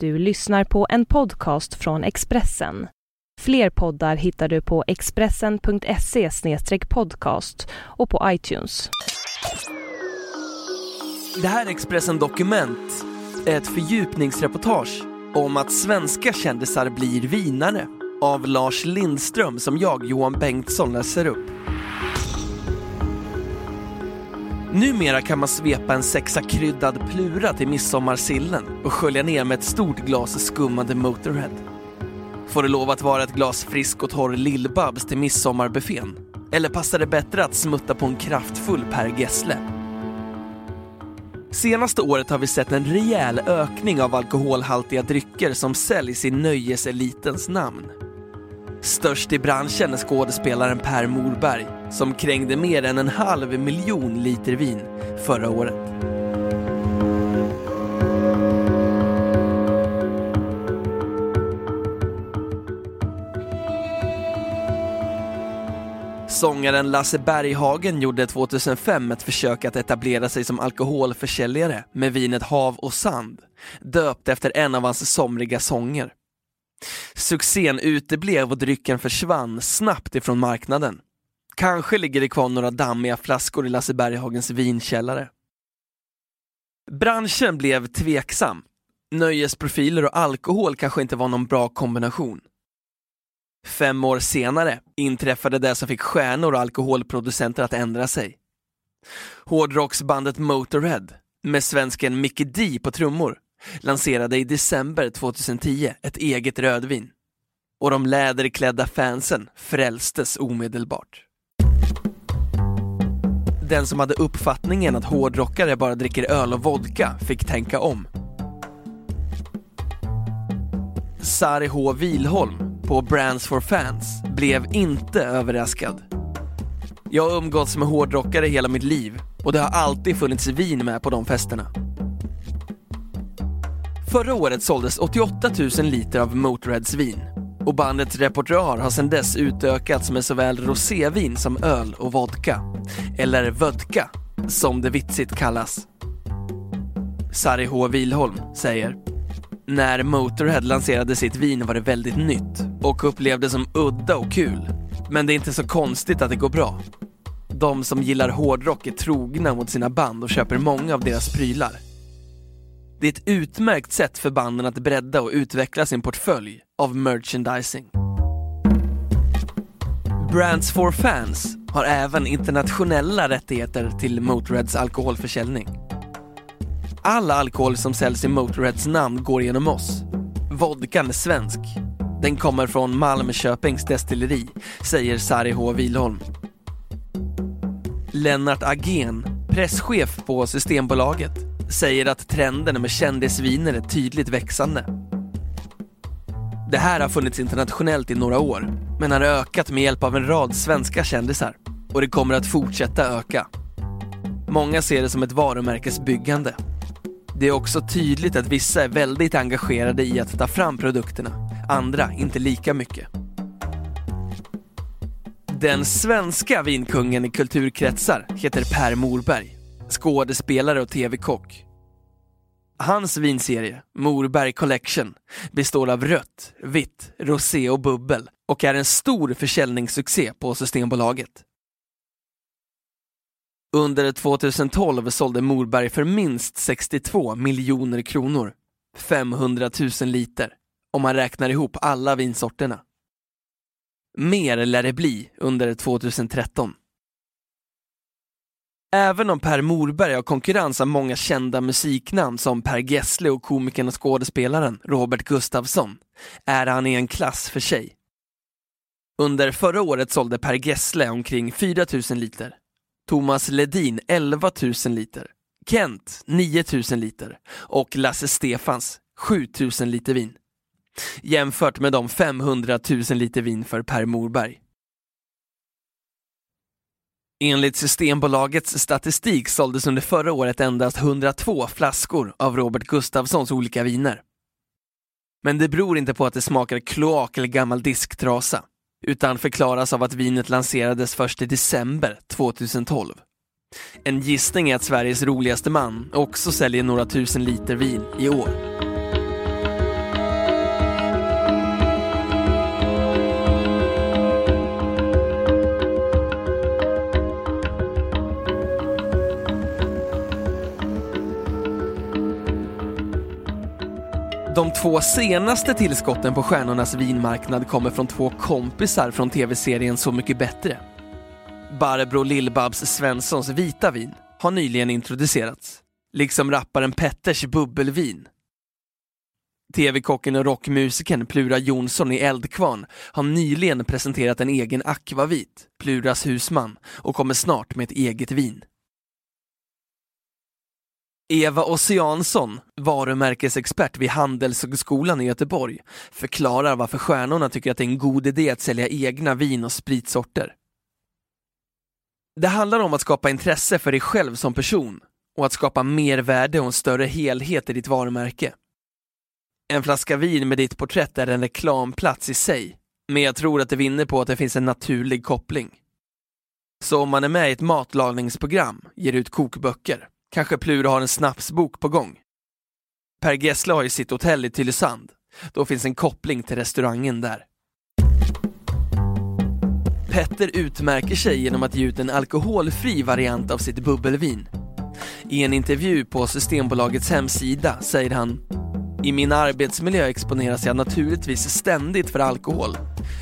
Du lyssnar på en podcast från Expressen. Fler poddar hittar du på expressen.se podcast och på iTunes. Det här är Expressen Dokument, ett fördjupningsreportage om att svenska kändisar blir vinare av Lars Lindström som jag, Johan Bengtsson, läser upp. Numera kan man svepa en sexa kryddad plura till midsommarsillen och skölja ner med ett stort glas skummande Motorhead. Får det lov att vara ett glas frisk och torr Lill-Babs till midsommarbuffén? Eller passar det bättre att smutta på en kraftfull Per Gessle? Senaste året har vi sett en rejäl ökning av alkoholhaltiga drycker som säljs i nöjeselitens namn. Störst i branschen är skådespelaren Per Morberg som krängde mer än en halv miljon liter vin förra året. Sångaren Lasse Berghagen gjorde 2005 ett försök att etablera sig som alkoholförsäljare med vinet Hav och Sand, döpt efter en av hans somriga sånger. Succén uteblev och drycken försvann snabbt ifrån marknaden. Kanske ligger det kvar några dammiga flaskor i Lasse Berghagens vinkällare. Branschen blev tveksam. Nöjesprofiler och alkohol kanske inte var någon bra kombination. Fem år senare inträffade det som fick stjärnor och alkoholproducenter att ändra sig. Hårdrocksbandet Motorhead, med svensken Mickey D på trummor, lanserade i december 2010 ett eget rödvin. Och de läderklädda fansen frälstes omedelbart. Den som hade uppfattningen att hårdrockare bara dricker öl och vodka fick tänka om. Sari H. Vilholm på Brands for Fans blev inte överraskad. Jag har umgåtts med hårdrockare hela mitt liv och det har alltid funnits vin med på de festerna. Förra året såldes 88 000 liter av Motörheads vin och bandets repertoar har sedan dess utökats med såväl rosévin som öl och vodka. Eller vodka, som det vitsigt kallas. Sari H. Wilholm säger när Motorhead lanserade sitt vin var det väldigt nytt och upplevdes som udda och kul. Men det är inte så konstigt att det går bra. De som gillar hårdrock är trogna mot sina band och köper många av deras prylar. Det är ett utmärkt sätt för banden att bredda och utveckla sin portfölj av merchandising. Brands for Fans har även internationella rättigheter till Motörheads alkoholförsäljning. All alkohol som säljs i Motörheads namn går genom oss. Vodkan är svensk. Den kommer från Malmköpings destilleri, säger Sari H. Wilholm. Lennart Agén, presschef på Systembolaget, säger att trenden med kändisviner är tydligt växande. Det här har funnits internationellt i några år, men har ökat med hjälp av en rad svenska kändisar. Och det kommer att fortsätta öka. Många ser det som ett varumärkesbyggande. Det är också tydligt att vissa är väldigt engagerade i att ta fram produkterna, andra inte lika mycket. Den svenska vinkungen i kulturkretsar heter Per Morberg, skådespelare och tv-kock. Hans vinserie, Morberg Collection, består av rött, vitt, rosé och bubbel och är en stor försäljningssuccé på Systembolaget. Under 2012 sålde Morberg för minst 62 miljoner kronor, 500 000 liter, om man räknar ihop alla vinsorterna. Mer lär det bli under 2013. Även om Per Morberg har konkurrens av många kända musiknamn som Per Gessle och komikern och skådespelaren Robert Gustafsson är han i en klass för sig. Under förra året sålde Per Gessle omkring 4 000 liter, Thomas Ledin 11 000 liter, Kent 9 000 liter och Lasse Stefans 7 000 liter vin. Jämfört med de 500 000 liter vin för Per Morberg. Enligt Systembolagets statistik såldes under förra året endast 102 flaskor av Robert Gustafssons olika viner. Men det beror inte på att det smakar kloak eller gammal disktrasa, utan förklaras av att vinet lanserades först i december 2012. En gissning är att Sveriges roligaste man också säljer några tusen liter vin i år. De två senaste tillskotten på Stjärnornas vinmarknad kommer från två kompisar från tv-serien Så mycket bättre. Barbro Lill-Babs Svenssons vita vin har nyligen introducerats, liksom rapparen Petters bubbelvin. TV-kocken och rockmusikern Plura Jonsson i Eldkvarn har nyligen presenterat en egen akvavit, Pluras husman, och kommer snart med ett eget vin. Eva Ossiansson, varumärkesexpert vid Handelshögskolan i Göteborg, förklarar varför stjärnorna tycker att det är en god idé att sälja egna vin och spritsorter. Det handlar om att skapa intresse för dig själv som person och att skapa mer värde och en större helhet i ditt varumärke. En flaska vin med ditt porträtt är en reklamplats i sig, men jag tror att det vinner på att det finns en naturlig koppling. Så om man är med i ett matlagningsprogram, ger ut kokböcker, kanske Plura har en snapsbok på gång. Per Gessle har ju sitt hotell i Tylösand, då finns en koppling till restaurangen där. Petter utmärker sig genom att ge ut en alkoholfri variant av sitt bubbelvin. I en intervju på Systembolagets hemsida säger han i min arbetsmiljö exponeras jag naturligtvis ständigt för alkohol.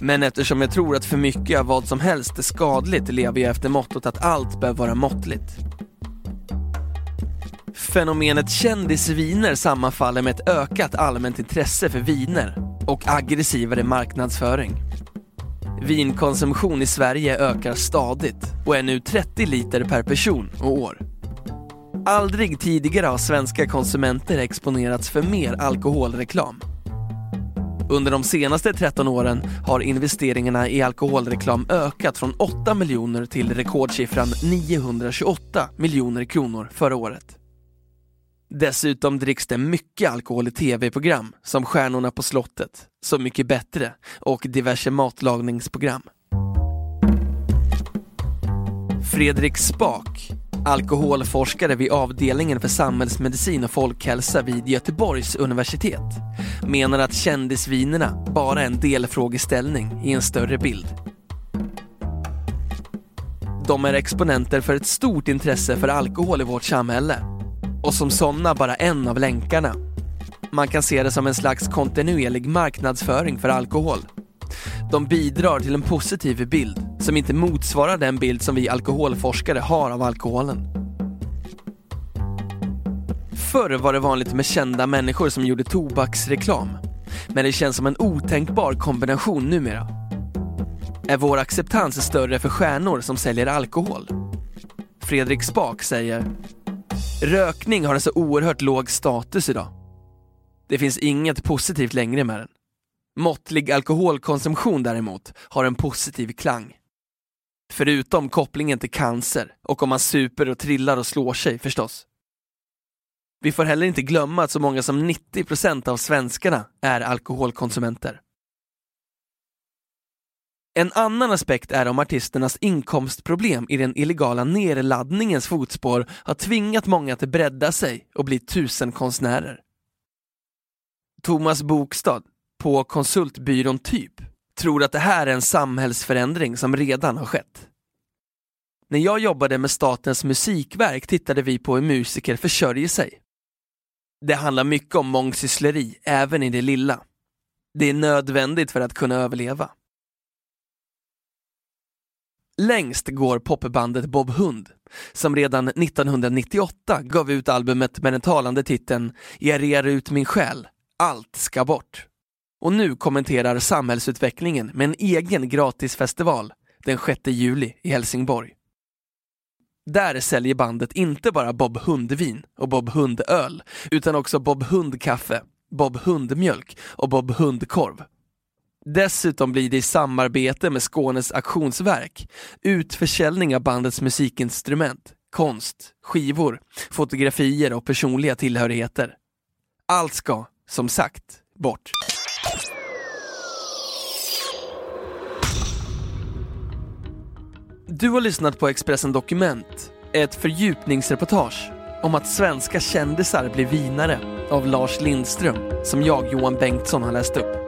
Men eftersom jag tror att för mycket av vad som helst är skadligt lever jag efter mottot att allt bör vara måttligt. Fenomenet kändisviner sammanfaller med ett ökat allmänt intresse för viner och aggressivare marknadsföring. Vinkonsumtion i Sverige ökar stadigt och är nu 30 liter per person och år. Aldrig tidigare har svenska konsumenter exponerats för mer alkoholreklam. Under de senaste 13 åren har investeringarna i alkoholreklam ökat från 8 miljoner till rekordsiffran 928 miljoner kronor förra året. Dessutom dricks det mycket alkohol i tv-program som Stjärnorna på slottet, Så mycket bättre och diverse matlagningsprogram. Fredrik Spak, alkoholforskare vid avdelningen för samhällsmedicin och folkhälsa vid Göteborgs universitet, menar att kändisvinerna bara är en delfrågeställning i en större bild. De är exponenter för ett stort intresse för alkohol i vårt samhälle och som sådana bara en av länkarna. Man kan se det som en slags kontinuerlig marknadsföring för alkohol. De bidrar till en positiv bild som inte motsvarar den bild som vi alkoholforskare har av alkoholen. Förr var det vanligt med kända människor som gjorde tobaksreklam. Men det känns som en otänkbar kombination numera. Är vår acceptans större för stjärnor som säljer alkohol? Fredrik Spak säger Rökning har en så oerhört låg status idag. Det finns inget positivt längre med den. Måttlig alkoholkonsumtion däremot har en positiv klang. Förutom kopplingen till cancer och om man super och trillar och slår sig förstås. Vi får heller inte glömma att så många som 90% av svenskarna är alkoholkonsumenter. En annan aspekt är om artisternas inkomstproblem i den illegala nerladdningens fotspår har tvingat många att bredda sig och bli tusenkonstnärer. Thomas Bokstad, på konsultbyrån Typ, tror att det här är en samhällsförändring som redan har skett. När jag jobbade med Statens musikverk tittade vi på hur musiker försörjer sig. Det handlar mycket om mångsyssleri, även i det lilla. Det är nödvändigt för att kunna överleva. Längst går popbandet Bob Hund, som redan 1998 gav ut albumet med den talande titeln Jag rear ut min själ, allt ska bort. Och nu kommenterar samhällsutvecklingen med en egen gratisfestival den 6 juli i Helsingborg. Där säljer bandet inte bara Bob Hundvin och Bob Hundöl, utan också Bob Hundkaffe, Bob Hundmjölk och Bob Hundkorv. Dessutom blir det i samarbete med Skånes auktionsverk utförsäljning av bandets musikinstrument, konst, skivor, fotografier och personliga tillhörigheter. Allt ska, som sagt, bort. Du har lyssnat på Expressen Dokument, ett fördjupningsreportage om att svenska kändisar blir vinare av Lars Lindström, som jag, Johan Bengtsson, har läst upp.